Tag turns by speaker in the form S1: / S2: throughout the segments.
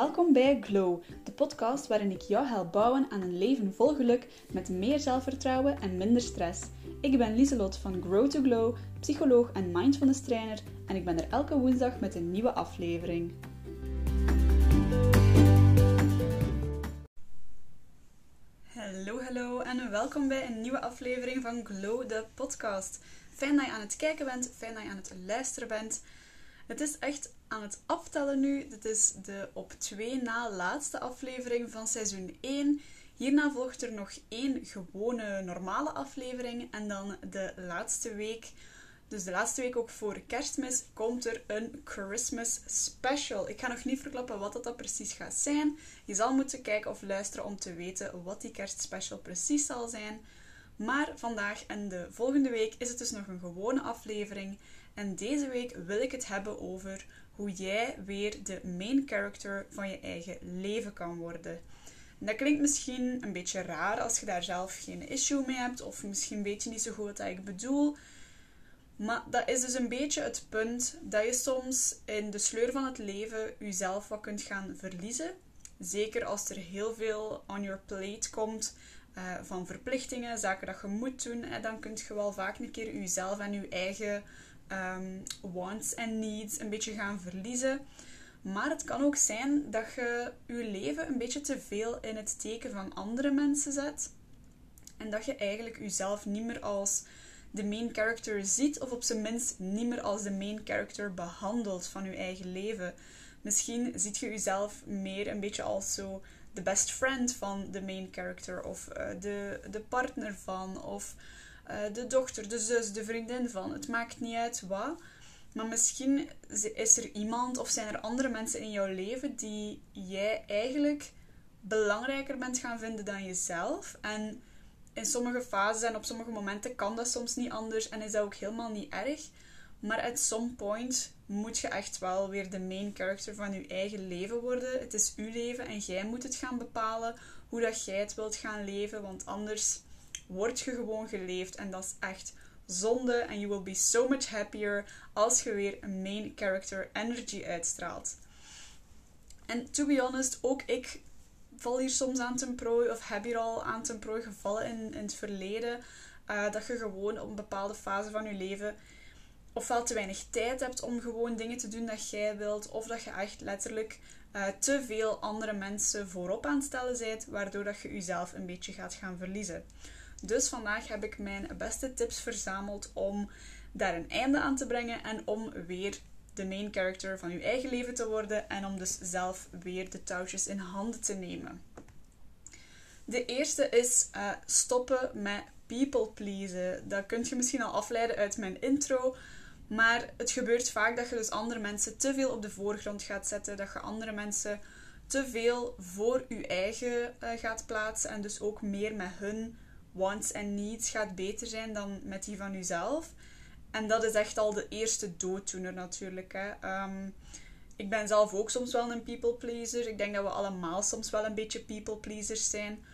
S1: Welkom bij Glow, de podcast waarin ik jou help bouwen aan een leven vol geluk met meer zelfvertrouwen en minder stress. Ik ben Lieselot van Grow to Glow, psycholoog en mindfulness trainer en ik ben er elke woensdag met een nieuwe aflevering. Hallo, hallo en welkom bij een nieuwe aflevering van Glow, de podcast. Fijn dat je aan het kijken bent, fijn dat je aan het luisteren bent. Het is echt aan het aftellen nu. Dit is de op twee na laatste aflevering van seizoen 1. Hierna volgt er nog één gewone normale aflevering. En dan de laatste week, dus de laatste week ook voor kerstmis, komt er een Christmas special. Ik ga nog niet verklappen wat dat, precies gaat zijn. Je zal moeten kijken of luisteren om te weten wat die kerstspecial precies zal zijn. Maar vandaag en de volgende week is het dus nog een gewone aflevering. En deze week wil ik het hebben over hoe jij weer de main character van je eigen leven kan worden. dat klinkt misschien een beetje raar als je daar zelf geen issue mee hebt, of misschien weet je niet zo goed wat ik bedoel. Maar dat is dus een beetje het punt dat je soms in de sleur van het leven jezelf wat kunt gaan verliezen. Zeker als er heel veel on your plate komt uh, van verplichtingen, zaken dat je moet doen, dan kun je wel vaak een keer jezelf en je eigen um, wants en needs een beetje gaan verliezen. Maar het kan ook zijn dat je je leven een beetje te veel in het teken van andere mensen zet. En dat je eigenlijk jezelf niet meer als de main character ziet, of op zijn minst niet meer als de main character behandelt van je eigen leven. Misschien ziet je jezelf meer een beetje als zo de best friend van de main character, of uh, de, de partner van, of eh, de dochter, de zus, de vriendin van. Het maakt niet uit wat. Maar misschien is er iemand of zijn er andere mensen in jouw leven die jij eigenlijk belangrijker bent gaan vinden dan jezelf. En in sommige fases en op sommige momenten kan dat soms niet anders en is dat ook helemaal niet erg. Maar at some point moet je echt wel weer de main character van je eigen leven worden. Het is uw leven en jij moet het gaan bepalen hoe dat jij het wilt gaan leven. Want anders word je gewoon geleefd. En dat is echt zonde. En you will be so much happier als je weer een main character energy uitstraalt. En to be honest, ook ik val hier soms aan ten prooi, of heb hier al aan ten prooi gevallen in, in het verleden. Uh, dat je gewoon op een bepaalde fase van je leven ofwel te weinig tijd hebt om gewoon dingen te doen dat jij wilt, of dat je echt letterlijk uh, te veel andere mensen voorop aan het stellen bent, waardoor dat je jezelf een beetje gaat gaan verliezen. Dus vandaag heb ik mijn beste tips verzameld om daar een einde aan te brengen en om weer de main character van je eigen leven te worden en om dus zelf weer de touwtjes in handen te nemen. De eerste is uh, stoppen met people pleasen. Dat kunt je misschien al afleiden uit mijn intro. Maar het gebeurt vaak dat je dus andere mensen te veel op de voorgrond gaat zetten. Dat je andere mensen te veel voor je eigen uh, gaat plaatsen. En dus ook meer met hun wants en needs gaat beter zijn dan met die van jezelf. En dat is echt al de eerste dooddoener natuurlijk. Hè. Ehm, ik ben zelf ook soms wel een people pleaser. Ik denk dat we allemaal soms wel een beetje people pleasers zijn.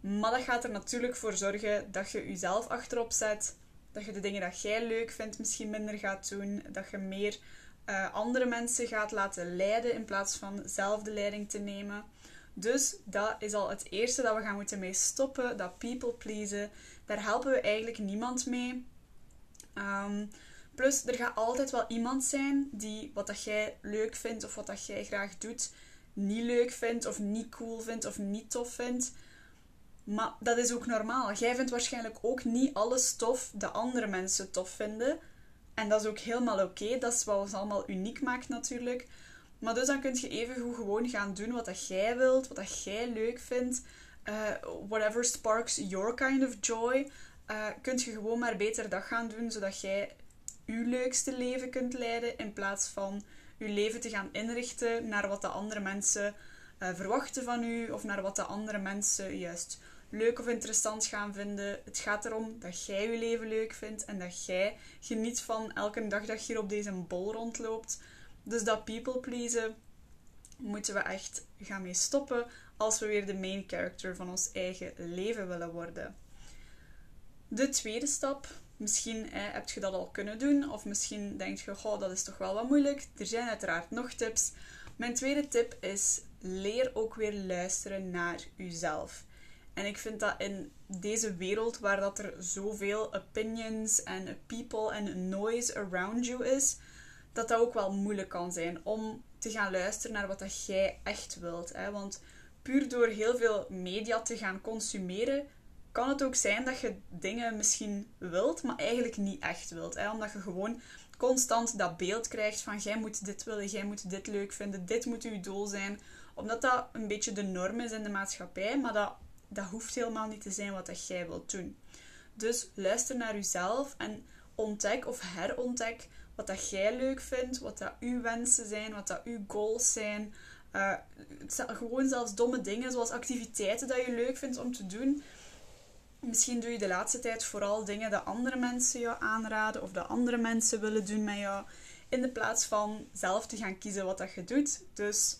S1: Maar dat gaat er natuurlijk voor zorgen dat je jezelf achterop zet. Dat je de dingen dat jij leuk vindt misschien minder gaat doen. Dat je meer uh, andere mensen gaat laten leiden in plaats van zelf de leiding te nemen. Dus dat is al het eerste dat we gaan moeten mee stoppen. Dat people pleasen. Daar helpen we eigenlijk niemand mee. Um, plus, er gaat altijd wel iemand zijn die wat dat jij leuk vindt of wat dat jij graag doet, niet leuk vindt of niet cool vindt of niet tof vindt. Maar dat is ook normaal. Jij vindt waarschijnlijk ook niet alles tof dat andere mensen tof vinden. En dat is ook helemaal oké. Dat is wat ons allemaal uniek maakt natuurlijk. Maar dus dan kun je even gewoon gaan doen wat dat jij wilt, wat dat jij leuk vindt. Uh, whatever sparks your kind of joy. Uh, kunt je gewoon maar beter dat gaan doen, zodat jij je leukste leven kunt leiden. In plaats van je leven te gaan inrichten naar wat de andere mensen uh, verwachten van u. Of naar wat de andere mensen juist leuk of interessant gaan vinden. Het gaat erom dat jij je leven leuk vindt en dat jij geniet van elke dag dat je hier op deze bol rondloopt. Dus dat people pleasen moeten we echt gaan mee stoppen als we weer de main character van ons eigen leven willen worden. De tweede stap, misschien heb je dat al kunnen doen, of misschien denk je, goh, dat is toch wel wat moeilijk. Er zijn uiteraard nog tips. Mijn tweede tip is leer ook weer luisteren naar uzelf. En ik vind dat in deze wereld waar dat er zoveel opinions en people en noise around you is, dat dat ook wel moeilijk kan zijn om te gaan luisteren naar wat dat jij echt wilt. Hè? Want puur door heel veel media te gaan consumeren, kan het ook zijn dat je dingen misschien wilt, maar eigenlijk niet echt wilt. Hè? Omdat je gewoon constant dat beeld krijgt van jij moet dit willen, jij moet dit leuk vinden, dit moet uw doel zijn. Omdat dat een beetje de norm is in de maatschappij, maar dat, dat hoeft helemaal niet te zijn wat dat jij wilt doen. Dus luister naar jezelf en ontdek of herontdek wat dat jij leuk vindt, wat dat uw wensen zijn, wat dat uw goals zijn. Uh, gewoon zelfs domme dingen zoals activiteiten dat je leuk vindt om te doen. Misschien doe je de laatste tijd vooral dingen dat andere mensen jou aanraden of dat andere mensen willen doen met jou, in de plaats van zelf te gaan kiezen wat dat je doet. Dus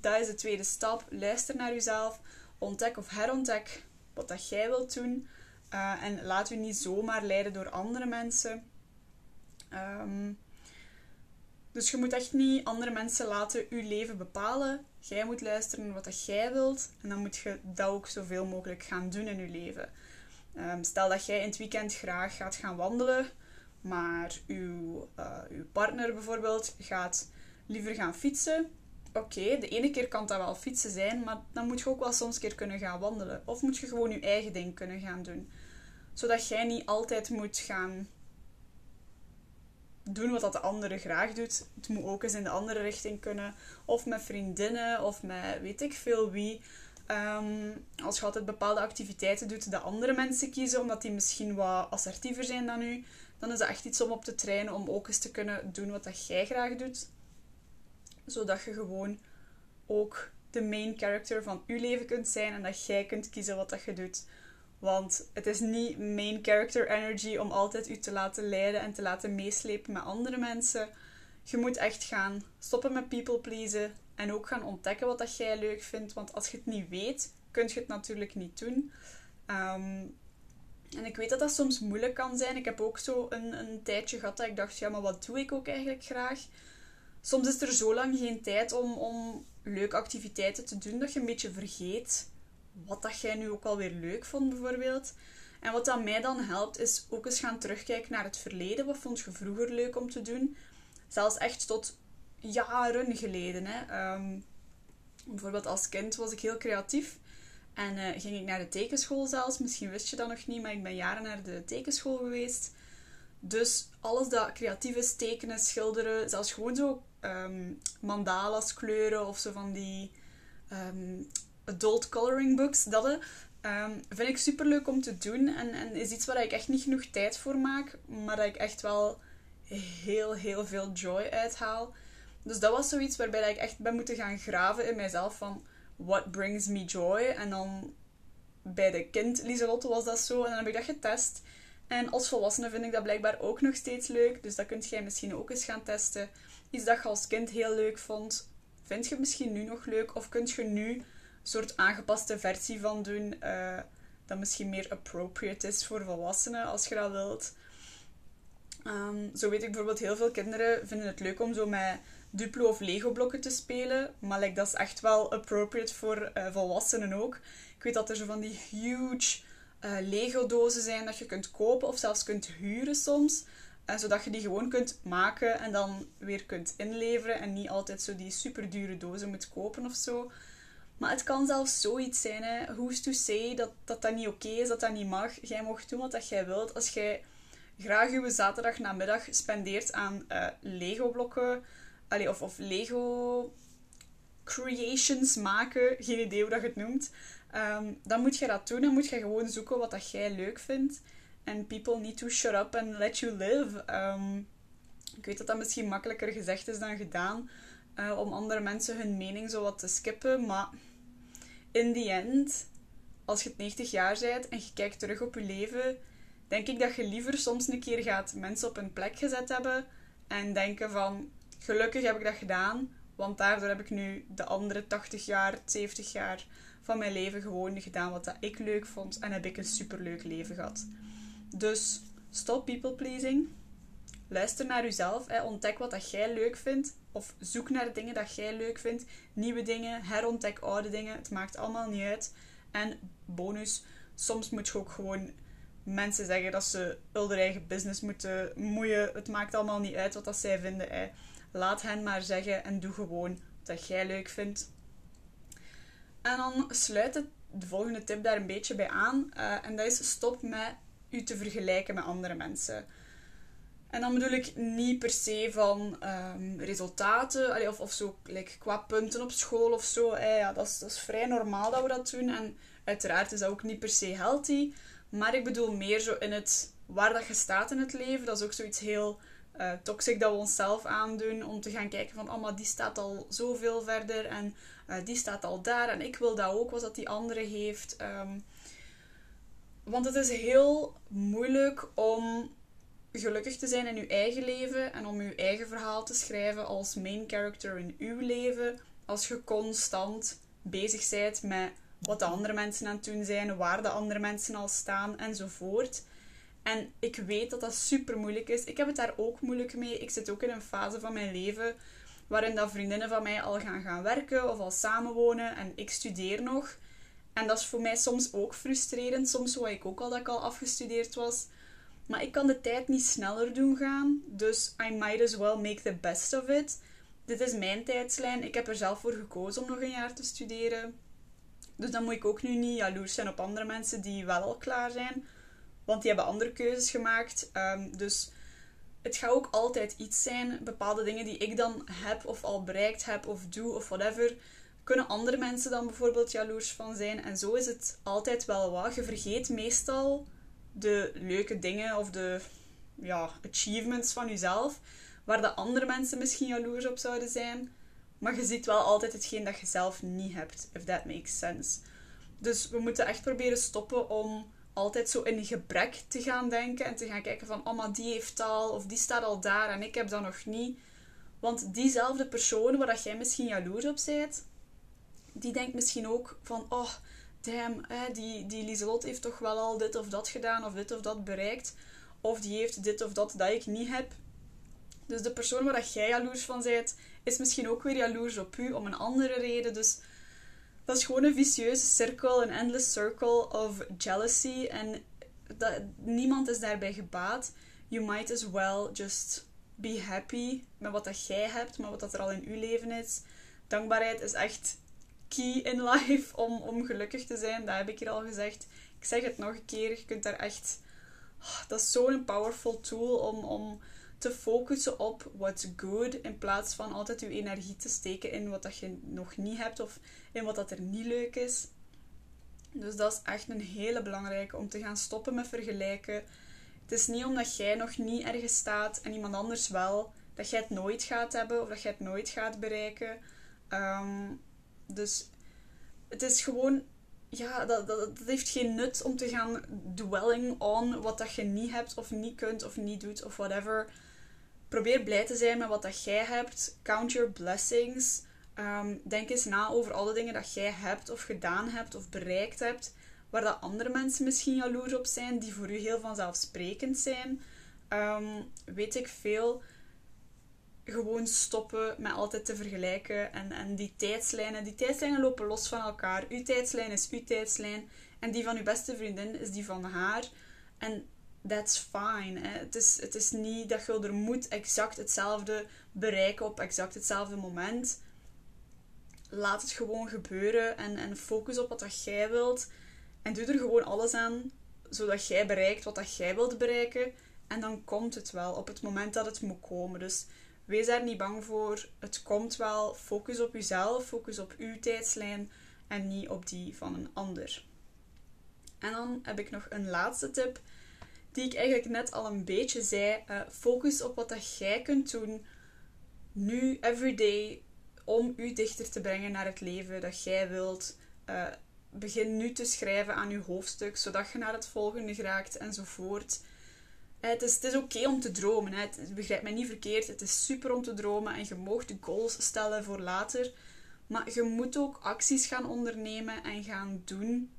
S1: dat is de tweede stap. Luister naar jezelf, ontdek of herontdek wat dat jij wilt doen. Uh, en laat u niet zomaar leiden door andere mensen. Ehm, dus je moet echt niet andere mensen laten uw leven bepalen. Jij moet luisteren naar wat jij wilt. En dan moet je dat ook zoveel mogelijk gaan doen in je leven. Ehm, stel dat jij in het weekend graag gaat gaan wandelen, maar uh, uw partner bijvoorbeeld gaat liever gaan fietsen. Oké, de ene keer kan dat wel fietsen zijn, maar dan moet je ook wel soms keer kunnen gaan wandelen. Of moet je gewoon je eigen ding kunnen gaan doen. Zodat jij niet altijd moet gaan doen wat dat de andere graag doet. Het moet ook eens in de andere richting kunnen. Of met vriendinnen, of met weet ik veel wie. Ehm, als je altijd bepaalde activiteiten doet dat andere mensen kiezen, omdat die misschien wat assertiever zijn dan u, dan is dat echt iets om op te trainen om ook eens te kunnen doen wat dat jij graag doet. Zodat je gewoon ook de main character van je leven kunt zijn en dat jij kunt kiezen wat dat je doet. Want het is niet main character energy om altijd u te laten leiden en te laten meeslepen met andere mensen. Je moet echt gaan stoppen met people pleasen en ook gaan ontdekken wat dat jij leuk vindt. Want als je het niet weet, kun je het natuurlijk niet doen. Ehm, en ik weet dat dat soms moeilijk kan zijn. Ik heb ook zo een, een tijdje gehad dat ik dacht, ja, maar wat doe ik ook eigenlijk graag? Soms is er zo lang geen tijd om, om leuke activiteiten te doen dat je een beetje vergeet wat dat jij nu ook alweer leuk vond, bijvoorbeeld. En wat dat mij dan helpt, is ook eens gaan terugkijken naar het verleden. Wat vond je vroeger leuk om te doen? Zelfs echt tot jaren geleden. Hè. Ehm, bijvoorbeeld als kind was ik heel creatief. En uh, ging ik naar de tekenschool zelfs. Misschien wist je dat nog niet, maar ik ben jaren naar de tekenschool geweest. Dus alles dat creatief is, tekenen, schilderen, zelfs gewoon zo um, mandalas kleuren of zo van die ehm, adult coloring books, dat um, vind ik super leuk om te doen. En, en is iets waar ik echt niet genoeg tijd voor maak, maar dat ik echt wel heel, heel veel joy uithaal. Dus dat was zoiets waarbij ik echt ben moeten gaan graven in mijzelf van what brings me joy. En dan bij de kind Lieselotte was dat zo en dan heb ik dat getest. En als volwassene vind ik dat blijkbaar ook nog steeds leuk. Dus dat kunt jij misschien ook eens gaan testen. Iets dat je als kind heel leuk vond, vind je misschien nu nog leuk? Of kun je nu soort aangepaste versie van doen, uh, dat misschien meer appropriate is voor volwassenen, als je dat wilt. Um, zo weet ik bijvoorbeeld, heel veel kinderen vinden het leuk om zo met Duplo of Lego blokken te spelen. Maar like, dat is echt wel appropriate voor uh, volwassenen ook. Ik weet dat er zo van die huge uh, Lego dozen zijn dat je kunt kopen of zelfs kunt huren soms. Uh, zodat je die gewoon kunt maken en dan weer kunt inleveren. En niet altijd zo die super dure dozen moet kopen of zo. Maar het kan zelfs zoiets zijn, hè. who's to say dat dat, dat niet oké is, dat dat niet mag. Jij mag doen wat jij wilt. Als jij graag je zaterdag namiddag spendeert aan uh, Lego blokken allee, of, of Lego creations maken, geen idee hoe dat je het noemt, ehm, dan moet je dat doen. Dan moet je gewoon zoeken wat dat jij leuk vindt. En people need to shut up and let you live. Ehm, ik weet dat dat misschien makkelijker gezegd is dan gedaan. Uh, om andere mensen hun mening zo wat te skippen. Maar in the end, als je 90 jaar bent en je kijkt terug op je leven, denk ik dat je liever soms een keer gaat mensen op een plek gezet hebben en denken van gelukkig heb ik dat gedaan, want daardoor heb ik nu de andere 80 jaar, 70 jaar van mijn leven gewoon gedaan wat dat ik leuk vond en heb ik een superleuk leven gehad. Dus stop people pleasing. Luister naar jezelf. Hè. Ontdek wat dat jij leuk vindt. Of zoek naar dingen dat jij leuk vindt. Nieuwe dingen, herontdek oude dingen. Het maakt allemaal niet uit. En bonus, soms moet je ook gewoon mensen zeggen dat ze hun eigen business moeten moeien. Het maakt allemaal niet uit wat dat zij vinden. Hè. Laat hen maar zeggen en doe gewoon wat jij leuk vindt. En dan sluit het, de volgende tip daar een beetje bij aan. Uh, en dat is stop met u te vergelijken met andere mensen. En dan bedoel ik niet per se van um, resultaten of, of zo like, qua punten op school of zo. Eh, ja, dat, is, dat is vrij normaal dat we dat doen. En uiteraard is dat ook niet per se healthy. Maar ik bedoel meer zo in het waar dat je staat in het leven. Dat is ook zoiets heel uh, toxic dat we onszelf aandoen. Om te gaan kijken van, oh maar die staat al zoveel verder. En uh, die staat al daar. En ik wil dat ook, wat dat die andere heeft. Um, want het is heel moeilijk om gelukkig te zijn in uw eigen leven en om uw eigen verhaal te schrijven als main character in uw leven, als je constant bezig bent met wat de andere mensen aan het doen zijn, waar de andere mensen al staan enzovoort. En ik weet dat dat super moeilijk is. Ik heb het daar ook moeilijk mee. Ik zit ook in een fase van mijn leven waarin dat vriendinnen van mij al gaan gaan werken of al samenwonen en ik studeer nog. En dat is voor mij soms ook frustrerend. Soms wou ik ook al dat ik al afgestudeerd was. Maar ik kan de tijd niet sneller doen gaan. Dus I might as well make the best of it. Dit is mijn tijdslijn. Ik heb er zelf voor gekozen om nog een jaar te studeren. Dus dan moet ik ook nu niet jaloers zijn op andere mensen die wel al klaar zijn. Want die hebben andere keuzes gemaakt. Um, dus het gaat ook altijd iets zijn. Bepaalde dingen die ik dan heb of al bereikt heb of doe of whatever kunnen andere mensen dan bijvoorbeeld jaloers van zijn. En zo is het altijd wel wat. Je vergeet meestal de leuke dingen of de ja, achievements van jezelf, waar de andere mensen misschien jaloers op zouden zijn. Maar je ziet wel altijd hetgeen dat je zelf niet hebt, if that makes sense. Dus we moeten echt proberen stoppen om altijd zo in gebrek te gaan denken en te gaan kijken van, oh maar die heeft al, of die staat al daar en ik heb dat nog niet. Want diezelfde persoon waar dat jij misschien jaloers op bent, die denkt misschien ook van, oh, damn, die, die Lieselot heeft toch wel al dit of dat gedaan, of dit of dat bereikt. Of die heeft dit of dat dat ik niet heb. Dus de persoon waar jij jaloers van bent, is misschien ook weer jaloers op u om een andere reden. Dus dat is gewoon een vicieuze cirkel, een endless circle of jealousy. En dat, niemand is daarbij gebaat. You might as well just be happy met wat dat jij hebt, met wat dat er al in uw leven is. Dankbaarheid is echt in life om, om gelukkig te zijn. Dat heb ik hier al gezegd. Ik zeg het nog een keer. Je kunt daar echt... Oh, dat is zo'n powerful tool om, om te focussen op what's good. In plaats van altijd je energie te steken in wat dat je nog niet hebt. Of in wat dat er niet leuk is. Dus dat is echt een hele belangrijke om te gaan stoppen met vergelijken. Het is niet omdat jij nog niet ergens staat en iemand anders wel, dat jij het nooit gaat hebben of dat jij het nooit gaat bereiken. Um, dus het is gewoon, ja, dat, dat, dat heeft geen nut om te gaan dwelling on wat dat je niet hebt of niet kunt of niet doet of whatever. Probeer blij te zijn met wat dat jij hebt. Count your blessings. Um, denk eens na over alle dingen dat jij hebt of gedaan hebt of bereikt hebt. Waar dat andere mensen misschien jaloers op zijn, die voor u heel vanzelfsprekend zijn. Um, weet ik veel gewoon stoppen met altijd te vergelijken. En, en die tijdslijnen, die tijdslijnen lopen los van elkaar. Uw tijdslijn is uw tijdslijn. En die van uw beste vriendin is die van haar. En that's fine. Hè. Het, is, het is niet dat je er moet exact hetzelfde bereiken op exact hetzelfde moment. Laat het gewoon gebeuren en, en focus op wat dat jij wilt. En doe er gewoon alles aan, zodat jij bereikt wat dat jij wilt bereiken. En dan komt het wel op het moment dat het moet komen. Dus Wees daar niet bang voor. Het komt wel. Focus op jezelf, focus op uw tijdslijn en niet op die van een ander. En dan heb ik nog een laatste tip, die ik eigenlijk net al een beetje zei. Uh, focus op wat dat jij kunt doen nu, everyday, om u dichter te brengen naar het leven dat jij wilt. Uh, begin nu te schrijven aan uw hoofdstuk, zodat je naar het volgende geraakt enzovoort. Het is, het is oké om te dromen. Hè. begrijp mij niet verkeerd. Het is super om te dromen en je mag de goals stellen voor later. Maar je moet ook acties gaan ondernemen en gaan doen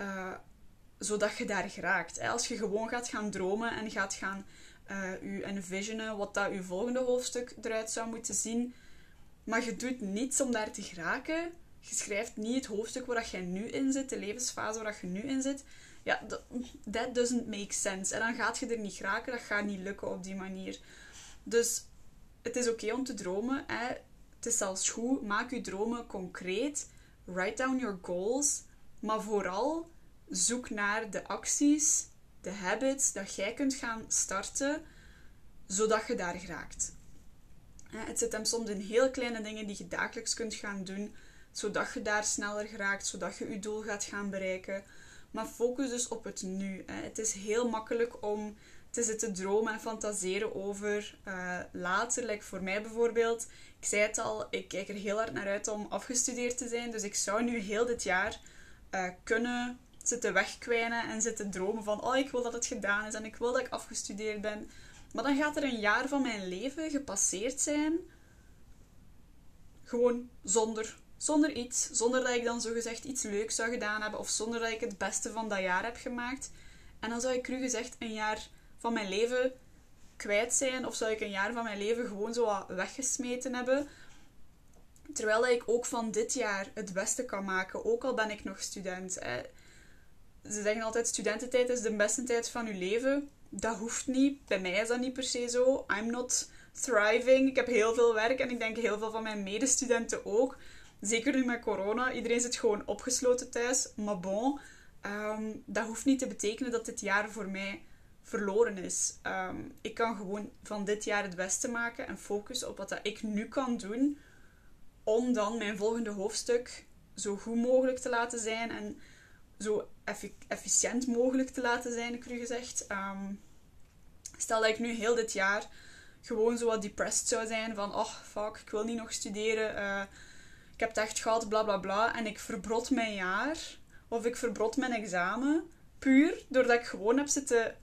S1: uh, zodat je daar geraakt. Als je gewoon gaat gaan dromen en gaat gaan uh, u envisionen wat dat uw volgende hoofdstuk eruit zou moeten zien. Maar je doet niets om daar te geraken. Je schrijft niet het hoofdstuk waar je nu in zit, de levensfase waar je nu in zit. Ja, that doesn't make sense. En dan gaat je er niet geraken, dat gaat niet lukken op die manier. Dus het is oké om te dromen. Hè. Het is zelfs goed. Maak je dromen concreet. Write down your goals. Maar vooral zoek naar de acties, de habits dat jij kunt gaan starten, zodat je daar geraakt. Het zit hem soms in heel kleine dingen die je dagelijks kunt gaan doen, zodat je daar sneller geraakt, zodat je je doel gaat gaan bereiken. Maar focus dus op het nu. Het is heel makkelijk om te zitten dromen en fantaseren over uh, later. Voor mij bijvoorbeeld, ik zei het al, ik kijk er heel hard naar uit om afgestudeerd te zijn. Dus ik zou nu heel dit jaar uh, kunnen zitten wegkwijnen en zitten dromen van oh, ik wil dat het gedaan is en ik wil dat ik afgestudeerd ben. Maar dan gaat er een jaar van mijn leven gepasseerd zijn. Gewoon zonder, zonder iets. Zonder dat ik dan zogezegd iets leuks zou gedaan hebben. Of zonder dat ik het beste van dat jaar heb gemaakt. En dan zou ik cru gezegd een jaar van mijn leven kwijt zijn. Of zou ik een jaar van mijn leven gewoon zo weggesmeten hebben. Terwijl ik ook van dit jaar het beste kan maken. Ook al ben ik nog student. Ze zeggen altijd studententijd is de beste tijd van je leven. Dat hoeft niet. Bij mij is dat niet per se zo. I'm not thriving. Ik heb heel veel werk en ik denk heel veel van mijn medestudenten ook. Zeker nu met corona. Iedereen zit gewoon opgesloten thuis. Maar bon, ehm, dat hoeft niet te betekenen dat dit jaar voor mij verloren is. Ehm, ik kan gewoon van dit jaar het beste maken en focussen op wat dat ik nu kan doen. Om dan mijn volgende hoofdstuk zo goed mogelijk te laten zijn en zo efficiënt mogelijk te laten zijn, ik u gezegd. Ehm, stel dat ik nu heel dit jaar gewoon zo wat depressed zou zijn van, oh fuck, ik wil niet nog studeren, uh, ik heb het echt gehad, bla bla bla, en ik verbrot mijn jaar, of ik verbrot mijn examen, puur doordat ik gewoon heb zitten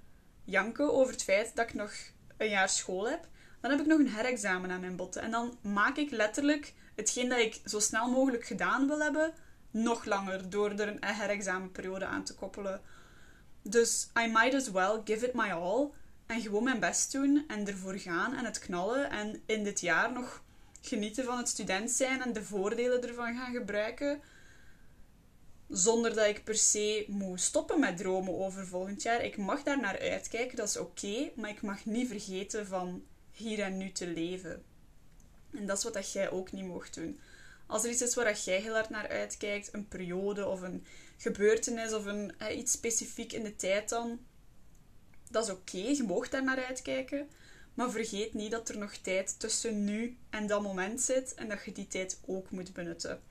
S1: janken over het feit dat ik nog een jaar school heb, dan heb ik nog een herexamen aan mijn botten. En dan maak ik letterlijk hetgeen dat ik zo snel mogelijk gedaan wil hebben, nog langer door er een herexamenperiode aan te koppelen. Dus I might as well give it my all en gewoon mijn best doen en ervoor gaan en het knallen en in dit jaar nog genieten van het student zijn en de voordelen ervan gaan gebruiken. Zonder dat ik per se moet stoppen met dromen over volgend jaar. Ik mag daar naar uitkijken, dat is oké, maar ik mag niet vergeten van hier en nu te leven. En dat is wat dat jij ook niet mocht doen. Als er iets is waar jij heel hard naar uitkijkt, een periode of een gebeurtenis of een, iets specifiek in de tijd dan, dat is oké, je mag daar naar uitkijken. Maar vergeet niet dat er nog tijd tussen nu en dat moment zit en dat je die tijd ook moet benutten.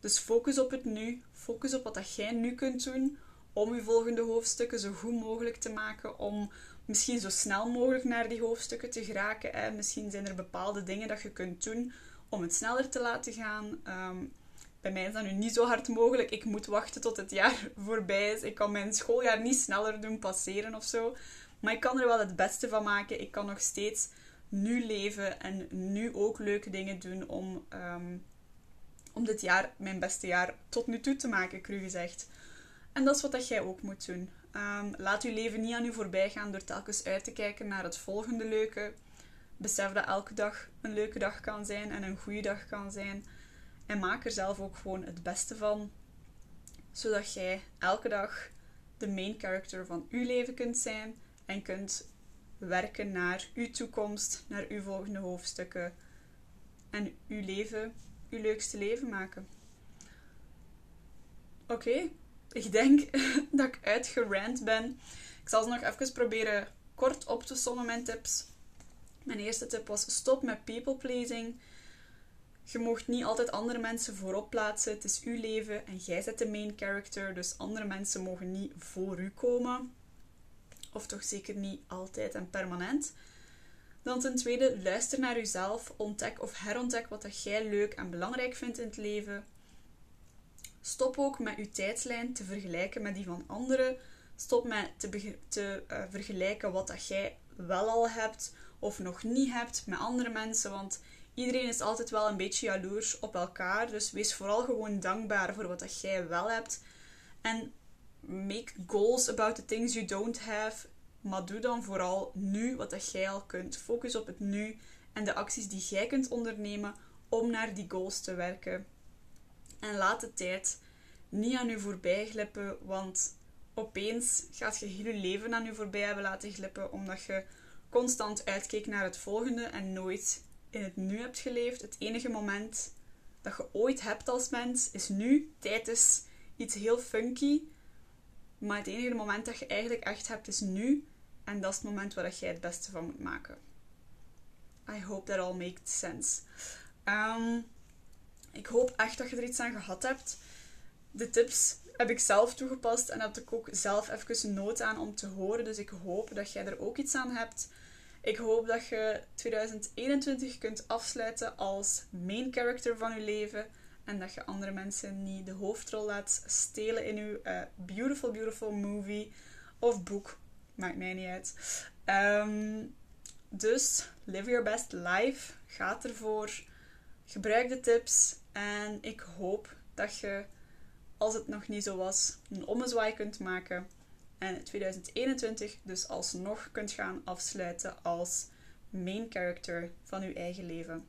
S1: Dus focus op het nu, focus op wat dat jij nu kunt doen om je volgende hoofdstukken zo goed mogelijk te maken, om misschien zo snel mogelijk naar die hoofdstukken te geraken. En misschien zijn er bepaalde dingen dat je kunt doen om het sneller te laten gaan. Ehm, bij mij is dat nu niet zo hard mogelijk. Ik moet wachten tot het jaar voorbij is. Ik kan mijn schooljaar niet sneller doen passeren of zo. Maar ik kan er wel het beste van maken. Ik kan nog steeds nu leven en nu ook leuke dingen doen om, ehm, om dit jaar mijn beste jaar tot nu toe te maken, cru gezegd. En dat is wat dat jij ook moet doen. Um, laat je leven niet aan u voorbij gaan door telkens uit te kijken naar het volgende leuke besef dat elke dag een leuke dag kan zijn en een goede dag kan zijn. En maak er zelf ook gewoon het beste van, zodat jij elke dag de main character van uw leven kunt zijn en kunt werken naar uw toekomst, naar uw volgende hoofdstukken en uw leven, uw leukste leven maken. Oké, ik denk dat ik uitgerand ben. Ik zal ze nog even proberen kort op te sommen, mijn tips. Mijn eerste tip was stop met people pleasing. Je mocht niet altijd andere mensen voorop plaatsen. Het is uw leven en jij zet de main character. Dus andere mensen mogen niet voor u komen. Of toch zeker niet altijd en permanent. Dan ten tweede, luister naar uzelf. Ontdek of herontdek wat dat jij leuk en belangrijk vindt in het leven. Stop ook met uw tijdslijn te vergelijken met die van anderen. Stop met te, te uh, vergelijken wat dat jij wel al hebt of nog niet hebt met andere mensen. Want iedereen is altijd wel een beetje jaloers op elkaar. Dus wees vooral gewoon dankbaar voor wat dat jij wel hebt. En make goals about the things you don't have. maar doe dan vooral nu wat dat jij al kunt. Focus op het nu en de acties die jij kunt ondernemen om naar die goals te werken. En laat de tijd niet aan u voorbij glippen, want opeens gaat je heel je leven aan u voorbij hebben laten glippen, omdat je constant uitkeek naar het volgende en nooit in het nu hebt geleefd. Het enige moment dat je ooit hebt als mens is nu. Tijd is iets heel funky, maar het enige moment dat je eigenlijk echt hebt is nu. En dat is het moment waar jij het beste van moet maken. I hope that all makes sense. Um, ik hoop echt dat je er iets aan gehad hebt. De tips heb ik zelf toegepast en heb ik ook zelf even nood aan om te horen. Dus ik hoop dat jij er ook iets aan hebt. Ik hoop dat je 2021 kunt afsluiten als main character van je leven. En dat je andere mensen niet de hoofdrol laat stelen in je uh, beautiful, beautiful movie of boek. Maakt mij niet uit. Um, dus live your best life. Ga ervoor. Gebruik de tips. En ik hoop dat je, als het nog niet zo was, een ommezwaai kunt maken. En 2021 dus alsnog kunt gaan afsluiten als main character van je eigen leven.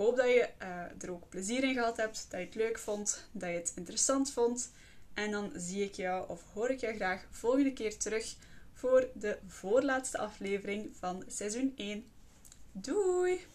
S1: Hoop dat je uh, er ook plezier in gehad hebt, dat je het leuk vond, dat je het interessant vond. En dan zie ik jou of hoor ik jou graag volgende keer terug voor de voorlaatste aflevering van seizoen 1. Doei!